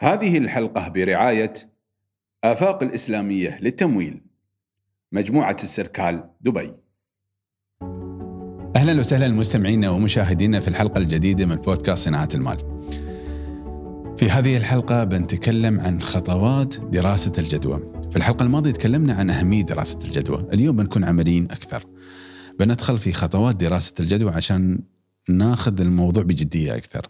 هذه الحلقة برعاية آفاق الإسلامية للتمويل مجموعة السركال دبي أهلا وسهلا مستمعينا ومشاهدينا في الحلقة الجديدة من بودكاست صناعة المال. في هذه الحلقة بنتكلم عن خطوات دراسة الجدوى. في الحلقة الماضية تكلمنا عن أهمية دراسة الجدوى، اليوم بنكون عمليين أكثر. بندخل في خطوات دراسة الجدوى عشان ناخذ الموضوع بجدية أكثر.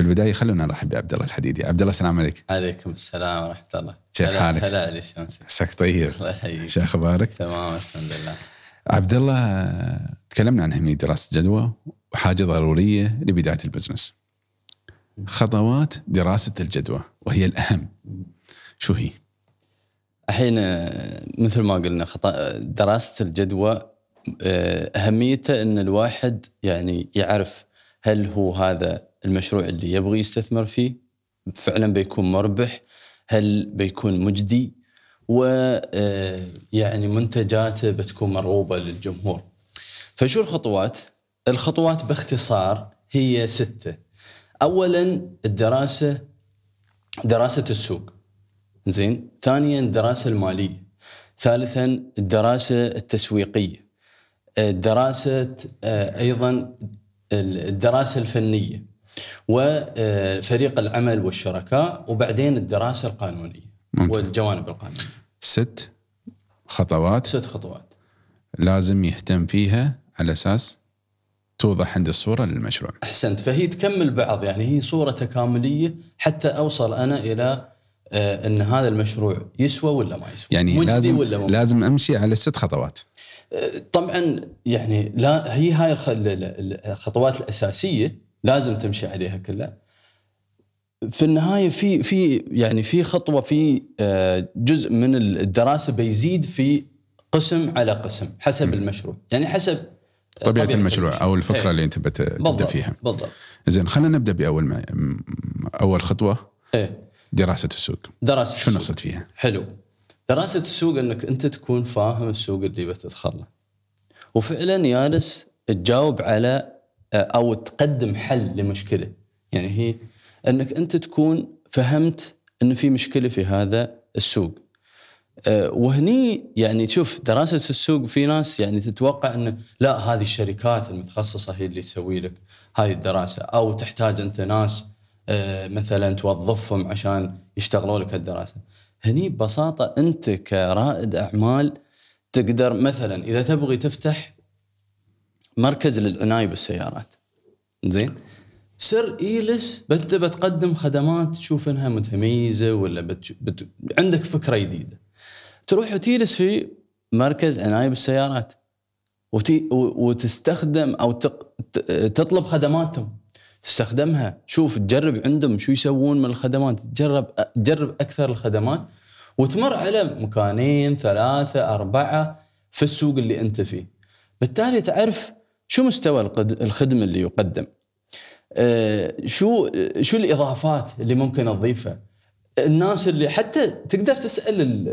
في البداية خلونا نرحب بعبد الله الحديدي، عبد الله السلام عليك. عليكم السلام ورحمة الله كيف حالك؟ هلا علي الشمس عساك طيب. الله يحييك شو أخبارك؟ تمام الحمد لله عبد الله تكلمنا عن أهمية دراسة الجدوى وحاجة ضرورية لبداية البزنس. خطوات دراسة الجدوى وهي الأهم. شو هي؟ الحين آه، مثل ما قلنا خطا دراسة الجدوى آه، أهميته أن الواحد يعني يعرف هل هو هذا المشروع اللي يبغي يستثمر فيه فعلا بيكون مربح هل بيكون مجدي؟ ويعني منتجاته بتكون مرغوبة للجمهور. فشو الخطوات؟ الخطوات باختصار هي ستة. أولا الدراسة دراسة السوق. زين؟ ثانيا الدراسة المالية. ثالثا الدراسة التسويقية. الدراسة آه، أيضا الدراسة الفنية. وفريق العمل والشركاء وبعدين الدراسة القانونية ممتاز. والجوانب القانونية ست خطوات ست خطوات لازم يهتم فيها على أساس توضح عند الصورة للمشروع. أحسنت فهي تكمل بعض يعني هي صورة تكاملية حتى أوصل أنا إلى آه، إن هذا المشروع يسوى ولا ما يسوى يعني لازم ولا لازم أمشي على ست خطوات. آه، طبعا يعني لا هي هاي الخ- ال- ال- الخطوات الأساسية لازم تمشي عليها كلها في النهاية في في يعني في خطوة في آه، جزء من الدراسة بيزيد في قسم على قسم حسب المشروع يعني حسب طبيعة المشروع أو الفكرة إيه. اللي أنت بت- تبدأ بالضبط فيها. بالضبط زين خلينا نبدأ بأول ما م- أول خطوة إيه دراسة السوق. دراسة شو. نقصد فيها؟ حلو دراسة السوق إنك أنت تكون فاهم السوق اللي بتدخل له وفعلا جالس تجاوب على أو تقدم حل لمشكلة. يعني هي إنك أنت تكون فهمت ان في مشكلة في هذا السوق. أه، وهني يعني شوف دراسة السوق في ناس يعني تتوقع إنه لا هذه الشركات المتخصصة هي اللي تسوي لك هاي الدراسة. أو تحتاج أنت ناس أه، مثلا توظفهم عشان يشتغلوا لك الدراسة هني ببساطة أنت كرائد أعمال تقدر مثلا إذا تبغي تفتح مركز للعناية بالسيارات. زين؟ سر ايلس انت بتقدم خدمات تشوف إنها متميزة ولا بت... بت... عندك فكرة جديدة. تروح وتجلس في مركز عناية بالسيارات. وتي... وتستخدم أو تق... تطلب خدماتهم. تستخدمها. شوف تجرب عندهم شو يسوون من الخدمات. تجرب تجرب أكثر الخدمات. وتمر على مكانين ثلاثة أربعة في السوق اللي أنت فيه. بالتالي تعرف شو مستوى الخدمة اللي يقدم آه، شو شو الإضافات اللي ممكن أضيفها الناس اللي حتى تقدر تسأل ال-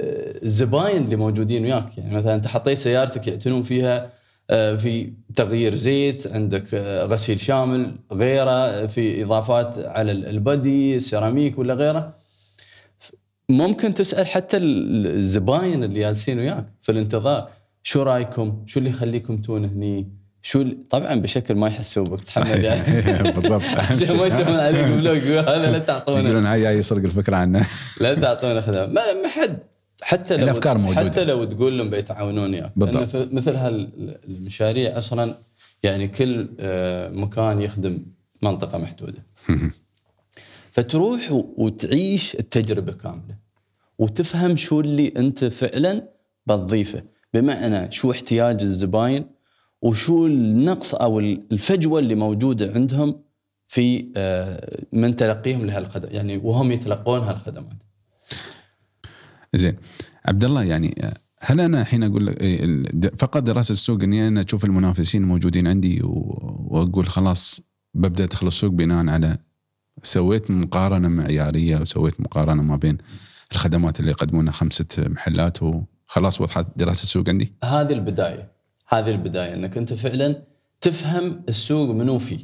الزباين اللي موجودين وياك يعني مثلا أنت حطيت سيارتك يعتنون فيها آه، في تغيير زيت عندك آه، غسيل شامل غيره في إضافات على ال- ال body السيراميك ولا غيره ممكن تسأل حتى ال- الزباين اللي جالسين وياك في الانتظار شو رأيكم؟ شو اللي يخليكم تون هني؟ شو طبعا بشكل ما يحسوا بك تحمل يعني بالضبط عشان ما يسمون عليك block هذا لا تعطونا. يقولون هاي جاي يسرق الفكرة عنه. لا تعطونا خدمات ما ما حد حتى لو الأفكار موجودة. حتى لو تقول لهم بيتعاونون وياك بالضبط. لأن في- مثل هالمشاريع أصلا يعني كل آه، مكان يخدم منطقة محدودة. فتروح وتعيش التجربة كاملة. وتفهم شو اللي أنت فعلا بتضيفه. بمعنى شو احتياج الزباين وشو النقص أو الفجوة اللي موجودة عندهم في آه، من تلقيهم لهالخدمات يعني وهم يتلقون هالخدمات. زين. عبد الله يعني آه، هل أنا الحين أقول لك إيه، فقط دراسة السوق إني أنا أشوف المنافسين الموجودين عندي وأقول خلاص ببدأ أدخل السوق بناء على سويت مقارنة معيارية وسويت مقارنة ما بين الخدمات اللي يقدمونها خمسة محلات وخلاص وضحت دراسة السوق عندي؟ هذه البداية. هذه البداية إنك أنت فعلا تفهم السوق منو فيه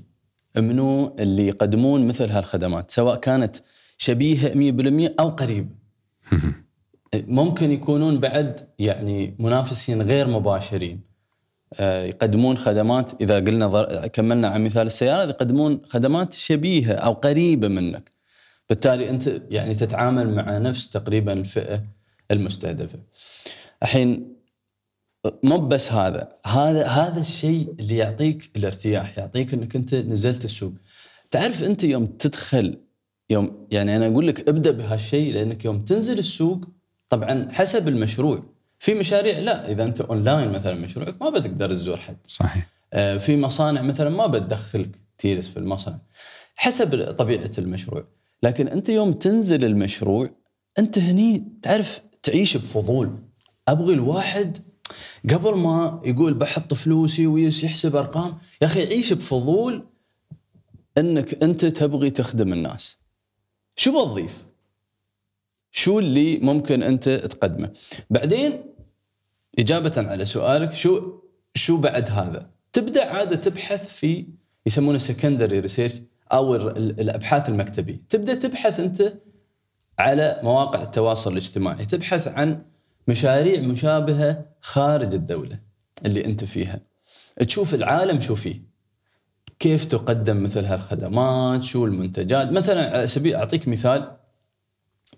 منو اللي يقدمون مثل هالخدمات سواء كانت شبيهة 100% أو قريبه ممكن يكونون بعد يعني منافسين غير مباشرين. آه، يقدمون خدمات إذا قلنا ضر- كملنا عن مثال السياره يقدمون خدمات شبيهة أو قريبة منك. بالتالي أنت يعني تتعامل مع نفس تقريبا الفئة المستهدفة. الحين مو بس هذا هذا هذا الشيء اللي يعطيك الارتياح يعطيك إنك أنت نزلت السوق. تعرف أنت يوم تدخل يوم يعني أنا أقول لك ابدأ بهالشيء لأنك يوم تنزل السوق طبعا حسب المشروع. في مشاريع لا إذا أنت أونلاين مثلا مشروعك ما بتقدر تزور حد. صحيح. آه، في مصانع مثلا ما بتدخلك تجلس في المصنع حسب طبيعة المشروع. لكن أنت يوم تنزل المشروع أنت هني تعرف تعيش بفضول. أبغي الواحد قبل ما يقول بحط فلوسي ويحسب أرقام يا أخي عيش بفضول إنك أنت تبغي تخدم الناس. شو بتضيف؟ شو اللي ممكن أنت تقدمه؟ بعدين إجابة على سؤالك شو شو بعد هذا؟ تبدأ عادة تبحث في يسمونه secondary research أو ال- ال- الأبحاث المكتبية. تبدأ تبحث أنت على مواقع التواصل الاجتماعي تبحث عن مشاريع مشابهة خارج الدولة اللي أنت فيها. تشوف العالم شو فيه. كيف تقدم مثل هالخدمات شو المنتجات. مثلا سبيل أعطيك مثال.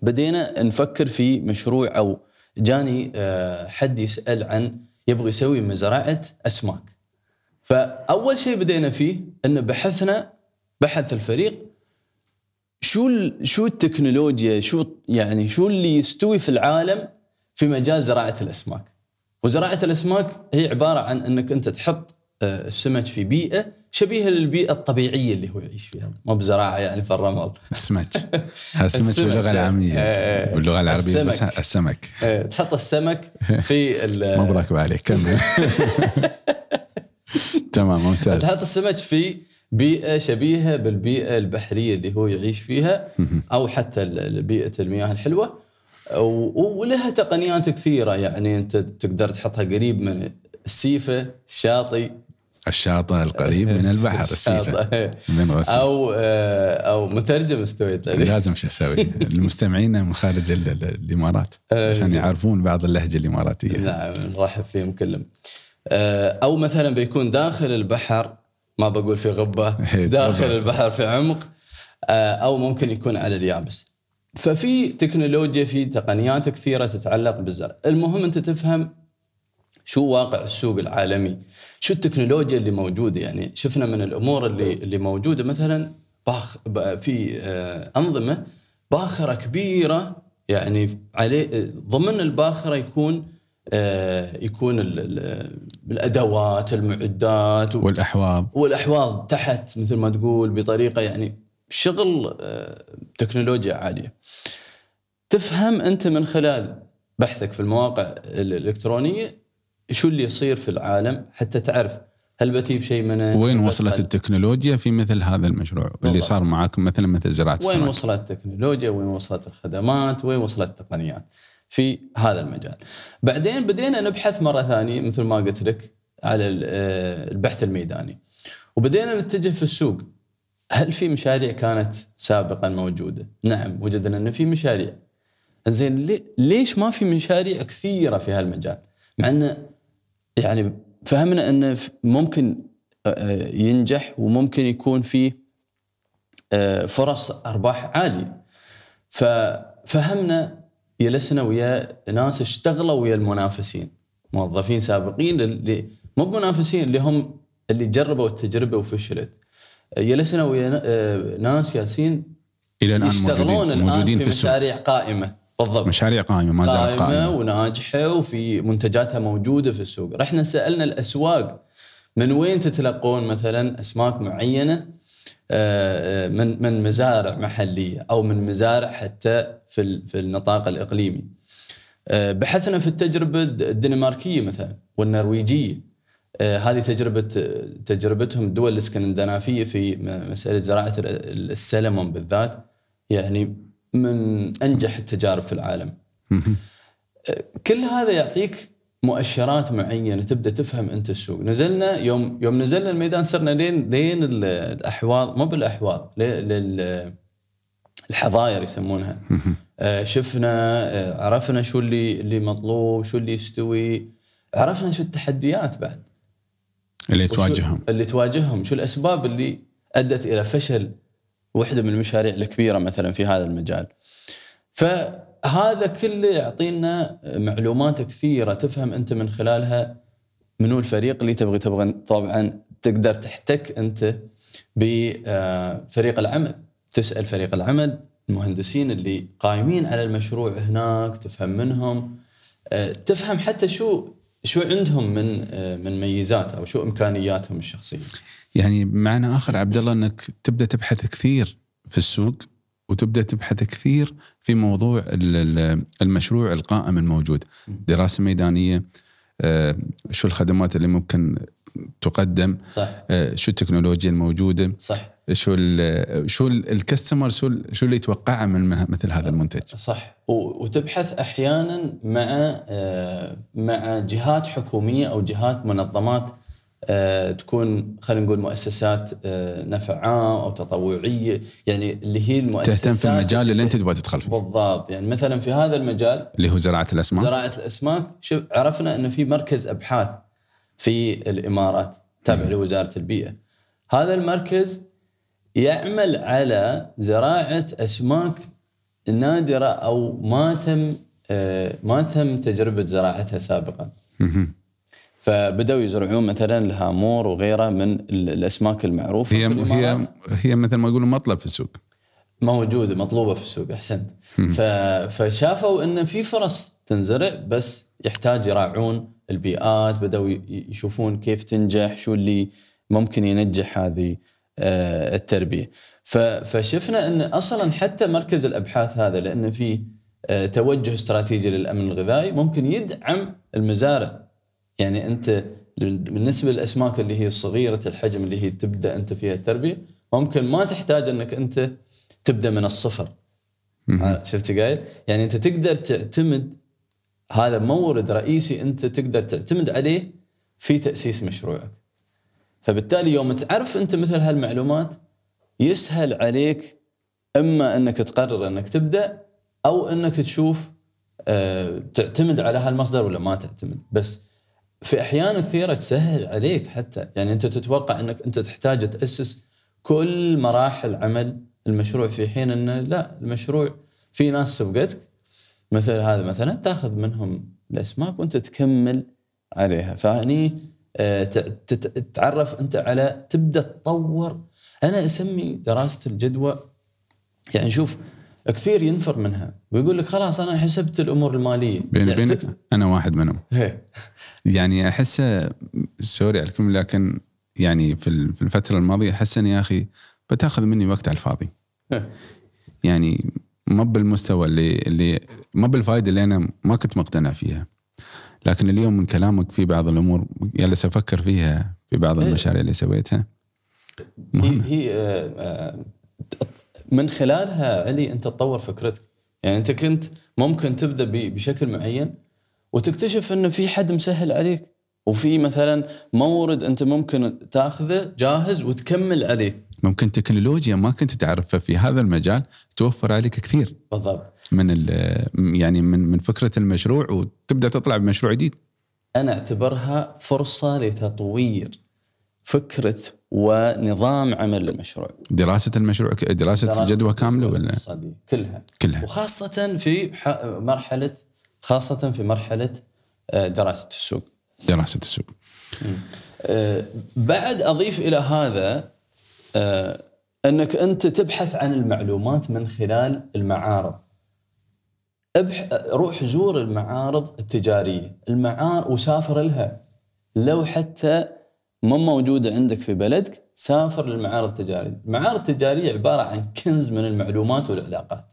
بدينا نفكر في مشروع أو جاني آه، حد يسأل عن يبغى يسوي مزرعة أسماك. فأول شيء بدينا فيه إنه بحثنا بحث الفريق شو شو التكنولوجيا شو يعني شو اللي يستوي في العالم في مجال زراعة الأسماك. وزراعة الأسماك هي عبارة عن إنك أنت تحط آه، السمك في بيئة شبيهة للبيئة الطبيعية اللي هو يعيش فيها، مو بزراعة يعني في الرمل. السمك السمك السمك، باللغة. العامية إيه. باللغة العربية بس السمك. السمك إيه، تحط السمك في ما براكب عليك كمل تمام ممتاز تحط السمك في بيئة شبيهة بالبيئة البحرية اللي هو يعيش فيها أو حتى بيئة المياه الحلوة ولها تقنيات كثيرة. يعني انت تقدر تحطها قريب من السيفة الشاطئ. الشاطئ القريب من البحر السيفة. الشاطئ. من راسي أو آه، أو مترجم استويت. عليه لازم شو أسوي؟ المستمعين من خارج ال- ال- الإمارات. إيه، عشان. يعرفون بعض اللهجة الإماراتية. نعم نرحب فيهم كلهم آه، أو مثلا بيكون داخل البحر ما بقول في غبة إيه، داخل. البحر في عمق آه، أو ممكن يكون على اليابس. ففي تكنولوجيا في تقنيات كثيرة تتعلق بالزرع. المهم أنت تفهم شو واقع السوق العالمي شو التكنولوجيا اللي موجودة. يعني شفنا من الأمور اللي اللي موجودة. مثلا باخ في آه، أنظمة باخرة كبيرة يعني عليه ضمن الباخرة يكون آه، يكون ال- ال- الأدوات المعدات والأحواض. والأحواض تحت مثل ما تقول بطريقة يعني شغل آه، تكنولوجيا عالية. تفهم أنت من خلال بحثك في المواقع الإلكترونية شو اللي يصير في العالم حتى تعرف هل بتجيب شيء منه وين وصلت التكنولوجيا في مثل هذا المشروع؟ اللي بالضبط. صار معاكم مثلا مثل زراعة وين السمك. وصلت التكنولوجيا؟ وين وصلت الخدمات؟ وين وصلت التقنيات؟ في هذا المجال. بعدين بدينا نبحث مرة ثانية مثل ما قلت لك على آه، البحث الميداني. وبدينا نتجه في السوق. هل في مشاريع كانت سابقا موجودة نعم وجدنا أن في مشاريع زين ليش ما في مشاريع كثيرة في هالمجال مع أنه يعني فهمنا أنه ف- ممكن آه، ينجح وممكن يكون فيه آه، فرص أرباح عالية. ففهمنا جلسنا ويا ناس اشتغلوا ويا المنافسين موظفين سابقين اللي مو منافسين اللي هم اللي جربوا التجربة وفشلت. جلسنا ويا آه، ناس ياسين إلى الآن يشتغلون موجودين الان موجودين في, في السوق. مشاريع قائمة. بالضبط. مشاريع قائمة ما زالت قائمة قائمة. وناجحة وفي منتجاتها موجودة في السوق، رحنا سألنا الأسواق من وين تتلقون مثلا أسماك معينة؟ آه، من من مزارع محلية أو من مزارع حتى في في النطاق الإقليمي. آه، بحثنا في التجربة الد- الدنماركية مثلا والنرويجية. آه، هذه تجربة تجربتهم الدول الإسكندنافية في مسألة زراعة ال- السلمون بالذات يعني من أنجح التجارب في العالم. مهم. كل هذا يعطيك مؤشرات معينة تبدأ تفهم أنت السوق نزلنا يوم يوم نزلنا الميدان صرنا لين لين ال- الأحواض مو بالأحواض لل الحظاير يسمونها آه، شفنا آه، عرفنا شو اللي اللي مطلوب شو اللي يستوي عرفنا شو التحديات بعد اللي تواجههم. اللي تواجههم؟ شو الأسباب اللي أدت إلى فشل وحدة من المشاريع الكبيرة مثلا في هذا المجال؟ فهذا كله يعطينا معلومات كثيرة تفهم أنت من خلالها منو الفريق اللي تبغي تبغى طبعا تقدر تحتك أنت بفريق العمل. تسأل فريق العمل المهندسين اللي قايمين على المشروع هناك تفهم منهم تفهم حتى شو شو عندهم من آه، من ميزات أو شو إمكانياتهم الشخصية؟ يعني بمعنى آخر عبد الله إنك تبدأ تبحث كثير في السوق وتبدأ تبحث كثير في موضوع ال- ال- المشروع القائم الموجود. دراسة ميدانية آه، شو الخدمات اللي ممكن تقدم صح. آه، شو التكنولوجيا الموجودة صح. شو ال شو ال- الكستمر شو ال- شو اللي يتوقعه من مثل هذا المنتج. صح. وتبحث أحيانا مع آه، مع جهات حكومية أو جهات منظمات آه، تكون خلينا نقول مؤسسات نفع عام أو تطوعية يعني اللي هي المؤسسات تهتم في المجال اللي انت تبغى تدخل فيه. بالضبط. يعني مثلا في هذا المجال اللي هو زراعة الأسماك. زراعة الأسماك عرفنا إنه في مركز أبحاث في الإمارات تابع لوزارة البيئة هذا المركز يعمل على زراعة أسماك نادرة أو ما تم آه، ما تم تجربة زراعتها سابقا. فبدأوا يزرعون مثلا الهامور وغيره من ال- الأسماك المعروفة هي. هي هي مثل ما يقولوا مطلب في السوق موجودة مطلوبة في السوق أحسنت. فشافوا إن في فرص تنزرع بس يحتاج يراعون البيئات بدأوا يشوفون كيف تنجح شو اللي ممكن ينجح هذه آه، التربية. فشفنا إن أصلا حتى مركز الأبحاث هذا لأن في آه، توجه استراتيجي للأمن الغذائي ممكن يدعم المزارع يعني أنت بالنسبة للأسماك اللي هي صغيرة الحجم اللي هي تبدأ أنت فيها التربية ممكن ما تحتاج إنك أنت تبدأ من الصفر ع- شفت قايل؟ يعني أنت تقدر تعتمد هذا مورد رئيسي انت تقدر تعتمد عليه في تأسيس مشروعك. فبالتالي يوم تعرف انت مثل هالمعلومات يسهل عليك إما إنك تقرر إنك تبدأ أو إنك تشوف آه، تعتمد على هالمصدر ولا ما تعتمد بس في أحيان كثيرة تسهل عليك حتى يعني أنت تتوقع إنك أنت تحتاج تأسس كل مراحل عمل المشروع في حين إنه لا المشروع في ناس سبقتك مثل هذا مثلا تأخذ منهم الأسماك وأنت تكمل عليها. فهني آه، تتعرف أنت على تبدأ تطور. أنا أسمي دراسة الجدوى يعني شوف كثير ينفر منها. ويقول لك خلاص أنا حسبت الأمور المالية. بيني يعني وبينك أنا واحد منهم. هي. يعني أحسه سوري على الكلمة لكن يعني في ال- في الفترة الماضية احس إن يا أخي بتأخذ مني وقت على الفاضي. يعني ما بالمستوى اللي اللي ما بالفائده اللي أنا ما كنت مقتنع فيها. لكن اليوم من كلامك في بعض الأمور جالس أفكر فيها في بعض إيه. المشاريع اللي سويتها. هي مهمة. هي آه، آه، من خلالها علي أنت تطور فكرتك. يعني أنت كنت ممكن تبدأ بشكل معين وتكتشف إنه في حد مسهل عليك. وفي مثلا مورد أنت ممكن تأخذه جاهز وتكمل عليه. ممكن تكنولوجيا ما كنت تعرفها في هذا المجال توفر عليك كثير. بالضبط. من ال- يعني من من فكرة المشروع وتبدأ تطلع بمشروع جديد. أنا أعتبرها فرصة لتطوير فكرة ونظام عمل المشروع. دراسة المشروع دراسة جدوى كاملة ولا؟ كلها. كلها. وخاصة في مرحله خاصة في مرحلة آه، دراسة السوق. دراسة السوق. آه، بعد أضيف إلى هذا أنك أنت تبحث عن المعلومات من خلال المعارض. ابح روح زور المعارض التجارية. المعارض وسافر لها. لو حتى مو موجودة عندك في بلدك سافر للمعارض التجارية. المعارض التجارية عبارة عن كنز من المعلومات والعلاقات.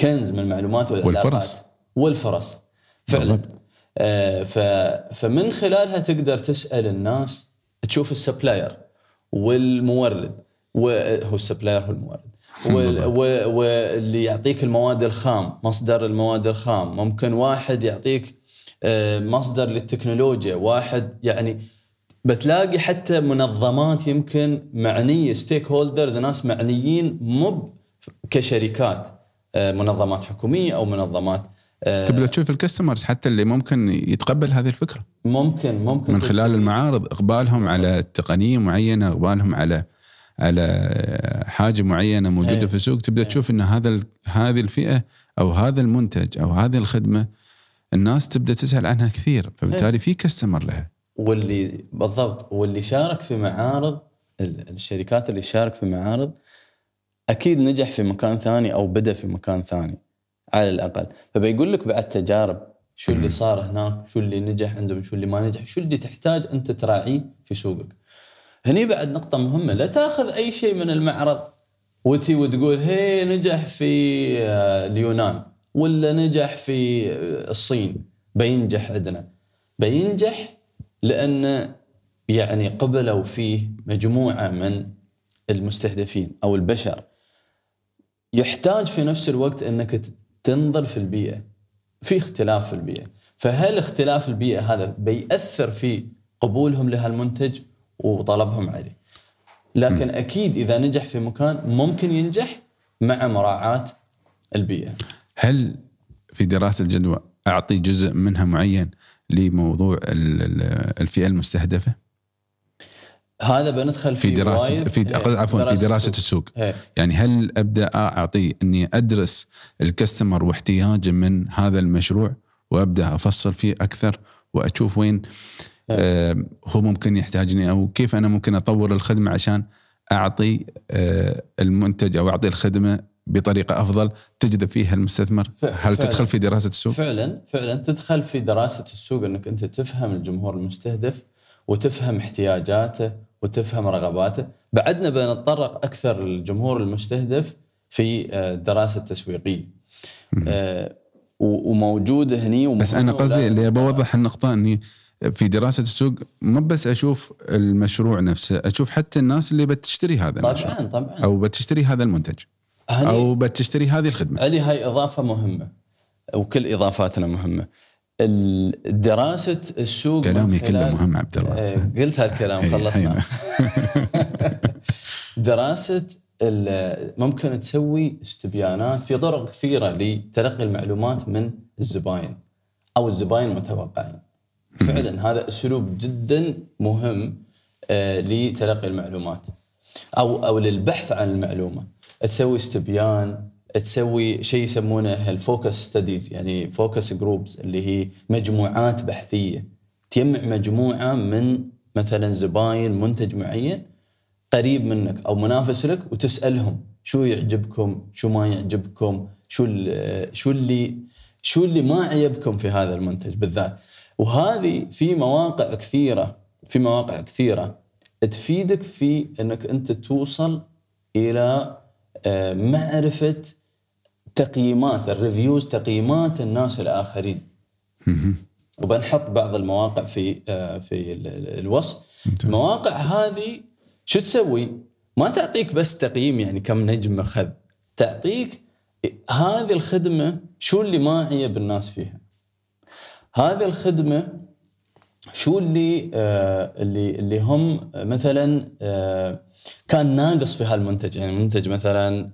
كنز من المعلومات والعلاقات. والفرص. والفرص فعلا. آه ف فمن خلالها تقدر تسأل الناس تشوف السبلاير. والمورد وهو ال supplier هو المورد. واللي يعطيك المواد الخام مصدر المواد الخام. ممكن واحد يعطيك آه، مصدر للتكنولوجيا. واحد يعني بتلاقي حتى منظمات يمكن معنية stakeholders ناس معنيين مو كشركات آه، منظمات حكومية أو منظمات تبدأ تشوف ال customers حتى اللي ممكن يتقبل هذه الفكرة. ممكن ممكن من خلال المعارض إقبالهم على تقنية معينة إقبالهم على على حاجة معينة موجودة إيه. في السوق تبدأ تشوف إن هذا هذه الفئة أو هذا المنتج أو هذه الخدمة الناس تبدأ تسأل عنها كثير. فبالتالي في كستمر لها. واللي بالضبط. واللي شارك في معارض ال- الشركات اللي شارك في معارض أكيد نجح في مكان ثاني أو بدأ في مكان ثاني. على الأقل. فبيقول لك بعد تجارب شو اللي صار هناك؟ شو اللي نجح عندهم؟ شو اللي ما نجح؟ شو اللي تحتاج أنت تراعيه في سوقك؟ هني بعد نقطة مهمة لا تأخذ أي شيء من المعرض وتي وتقول هي نجح في آه، اليونان ولا نجح في آه، الصين. بينجح عندنا. بينجح لأن يعني قبلوا فيه مجموعة من المستهدفين أو البشر. يحتاج في نفس الوقت أنك ت- تنظر في البيئة. في اختلاف في البيئة. فهل اختلاف البيئة هذا بيأثر في قبولهم لهالمنتج وطلبهم عليه؟ لكن أكيد إذا نجح في مكان ممكن ينجح مع مراعاة البيئة. هل في دراسة الجدوى أعطي جزء منها معين لموضوع ال- ال- الفئة المستهدفة؟ هذا بندخل في دراسه وايد- في إيه، عفوا في دراسة السوق. إيه. يعني هل أبدأ أعطي إني أدرس الكستمر واحتياجه من هذا المشروع وأبدأ أفصل فيه أكثر وأشوف وين آه هو ممكن يحتاجني أو كيف أنا ممكن أطور الخدمة عشان أعطي آه المنتج أو أعطي الخدمة بطريقة أفضل تجذب فيها المستثمر هل فعلاً. تدخل في دراسة السوق؟ فعلا فعلا تدخل في دراسة السوق إنك أنت تفهم الجمهور المستهدف وتفهم احتياجاته وتفهم رغباته. بعدنا بنتطرق أكثر للجمهور المستهدف في آه، الدراسة التسويقية. آه، وموجودة هني بس أنا قصدي اللي بوضح النقطة إني في دراسة السوق مو بس أشوف المشروع نفسه أشوف حتى الناس اللي بتشتري هذا المشروع طبعا. طبعا أو بتشتري هذا المنتج أو بتشتري هذه الخدمة. علي هاي إضافة مهمة وكل إضافاتنا مهمة. دراسة السوق كلامي كله مهم عبد الله آه، قلت هالكلام هي- خلصنا هينا. دراسه ممكن تسوي استبيانات في طرق كثيرة لتلقي المعلومات من الزباين أو الزباين المتوقعين. فعلا هذا أسلوب جدا مهم آه، لتلقي المعلومات أو أو للبحث عن المعلومة. تسوي استبيان تسوي شيء يسمونه ال focus studies يعني focus groups اللي هي مجموعات بحثية. تجمع مجموعة من مثلا زباين منتج معين قريب منك أو منافس لك وتسألهم شو يعجبكم شو ما يعجبكم شو شو اللي شو اللي ما عجبكم في هذا المنتج بالذات. وهذه في مواقع كثيرة في مواقع كثيرة تفيدك في إنك أنت توصل إلى آه، معرفة تقييمات الريفيوز تقييمات الناس الآخرين. وبنحط بعض المواقع في آه، في ال- ال- الوصف. المواقع هذه شو تسوي؟ ما تعطيك بس تقييم يعني كم نجم أخذ. تعطيك هذه الخدمة شو اللي ما عيب الناس فيها. هذه الخدمة شو اللي آه اللي اللي هم مثلا آه كان ناقص في هالمنتج. يعني منتج مثلا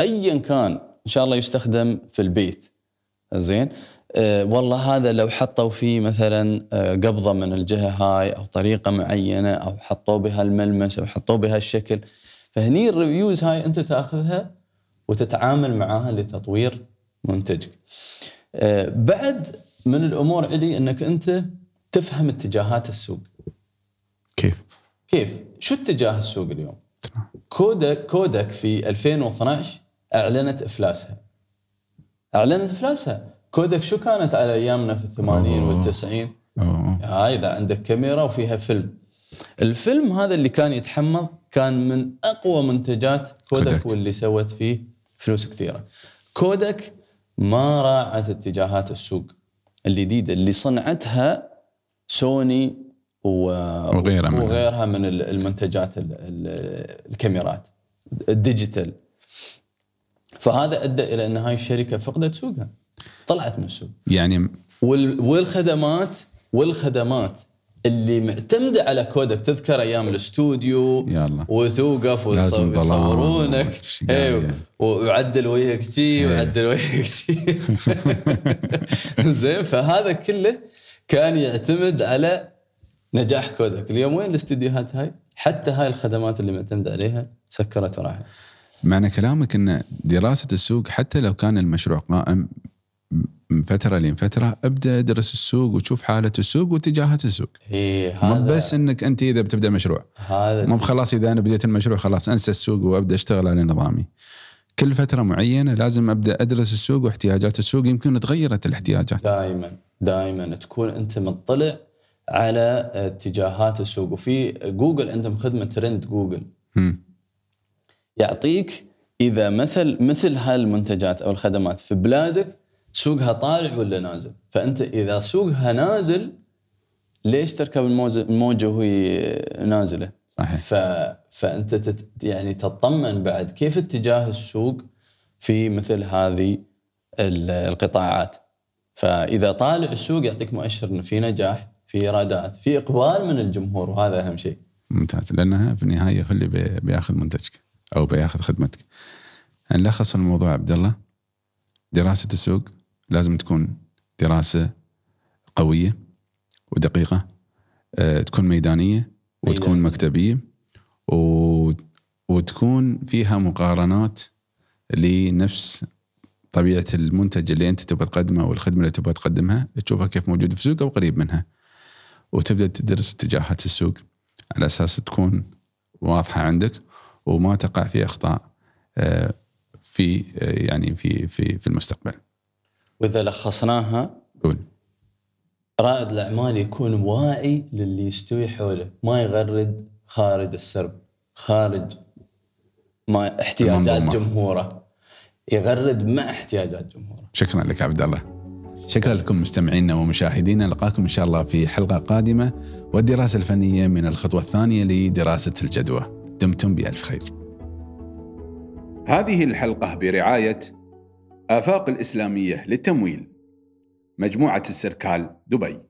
ايا كان إن شاء الله يستخدم في البيت زين آه والله هذا لو حطوا فيه مثلا آه قبضة من الجهة هاي أو طريقة معينة أو حطوا بها الملمس أو حطوا بها الشكل فهني الريفيوز هاي أنت تأخذها وتتعامل معاها لتطوير منتجك. آه بعد من الأمور علي إنك أنت تفهم اتجاهات السوق. كيف؟ كيف؟ شو اتجاه السوق اليوم؟ كودك كودك في 2012 أعلنت إفلاسها. أعلنت إفلاسها، كودك شو كانت على أيامنا في الثمانين. والتسعين؟ هاي إذا عندك كاميرا وفيها فيلم. الفيلم هذا اللي كان يتحمض كان من أقوى منتجات كودك, كودك. واللي سوت فيه فلوس كثيرة. كودك ما راعت اتجاهات السوق الجديدة اللي صنعتها سوني و... وغيرها. وغيرها من ال- المنتجات ال... ال... الكاميرات الديجيتال فهذا أدى إلى أن هاي الشركة فقدت سوقها طلعت من السوق. يعني وال... والخدمات والخدمات اللي معتمدة على كودك تذكر أيام الاستوديو يلا وتوقف ويصورونك أيوه قاية. وعدل وجهك تي إيه. وعدل وجهك تي زين فهذا كله كان يعتمد على نجاح كودك. اليوم وين الاستديوهات هاي؟ حتى هاي الخدمات اللي معتمد عليها سكرت وراحت. معنى كلامك إن دراسة السوق حتى لو كان المشروع قائم من فترة لين فترة أبدأ أدرس السوق وتشوف حالة السوق واتجاهات السوق. اي مو هذا بس إنك أنت إذا بتبدأ مشروع. هذا مو بخلاص إذا أنا بديت المشروع خلاص أنسى السوق وأبدأ أشتغل على نظامي. كل فترة معينة لازم أبدأ أدرس السوق واحتياجات السوق يمكن تغيرت الاحتياجات. دائما دائما تكون أنت مطلع على اتجاهات السوق. وفي جوجل عندهم خدمة ترند جوجل مم. يعطيك إذا مثل مثل هالمنتجات أو الخدمات في بلادك سوقها طالع ولا نازل؟ فأنت إذا سوقها نازل ليش تركب الموجة وهي نازلة؟ صحيح. ف... فأنت تت... يعني تطمن بعد كيف اتجاه السوق في مثل هذه ال- القطاعات. فإذا طالع السوق يعطيك مؤشر إنه في نجاح في إيرادات في إقبال من الجمهور وهذا أهم شيء. ممتاز. لأنها في النهاية هو اللي بي- بياخذ منتجك. أو بياخذ خدمتك. نلخص الموضوع عبد الله دراسة السوق لازم تكون دراسة قوية ودقيقة أه، تكون ميدانية وتكون ميدانية. مكتبية و... وتكون فيها مقارنات لنفس طبيعة المنتج اللي أنت تبغى تقدمه أو الخدمة اللي تبغى تقدمها تشوفها كيف موجودة في السوق أو قريب منها. وتبدأ تدرس اتجاهات السوق على أساس تكون واضحة عندك وما تقع في أخطاء آه، في آه، يعني في في في المستقبل. وإذا لخصناها قول رائد الأعمال يكون واعي للي يستوي حوله ما يغرد خارج السرب خارج ما احتياجات. جمهوره يغرد مع احتياجات جمهوره شكرا لك عبد الله. شكرا لكم مستمعينا ومشاهدينا نلقاكم إن شاء الله في حلقة قادمة والدراسة الفنية من الخطوة الثانية لدراسة الجدوى. دمتم بألف خير. هذه الحلقة برعاية آفاق الإسلامية للتمويل مجموعة السركال دبي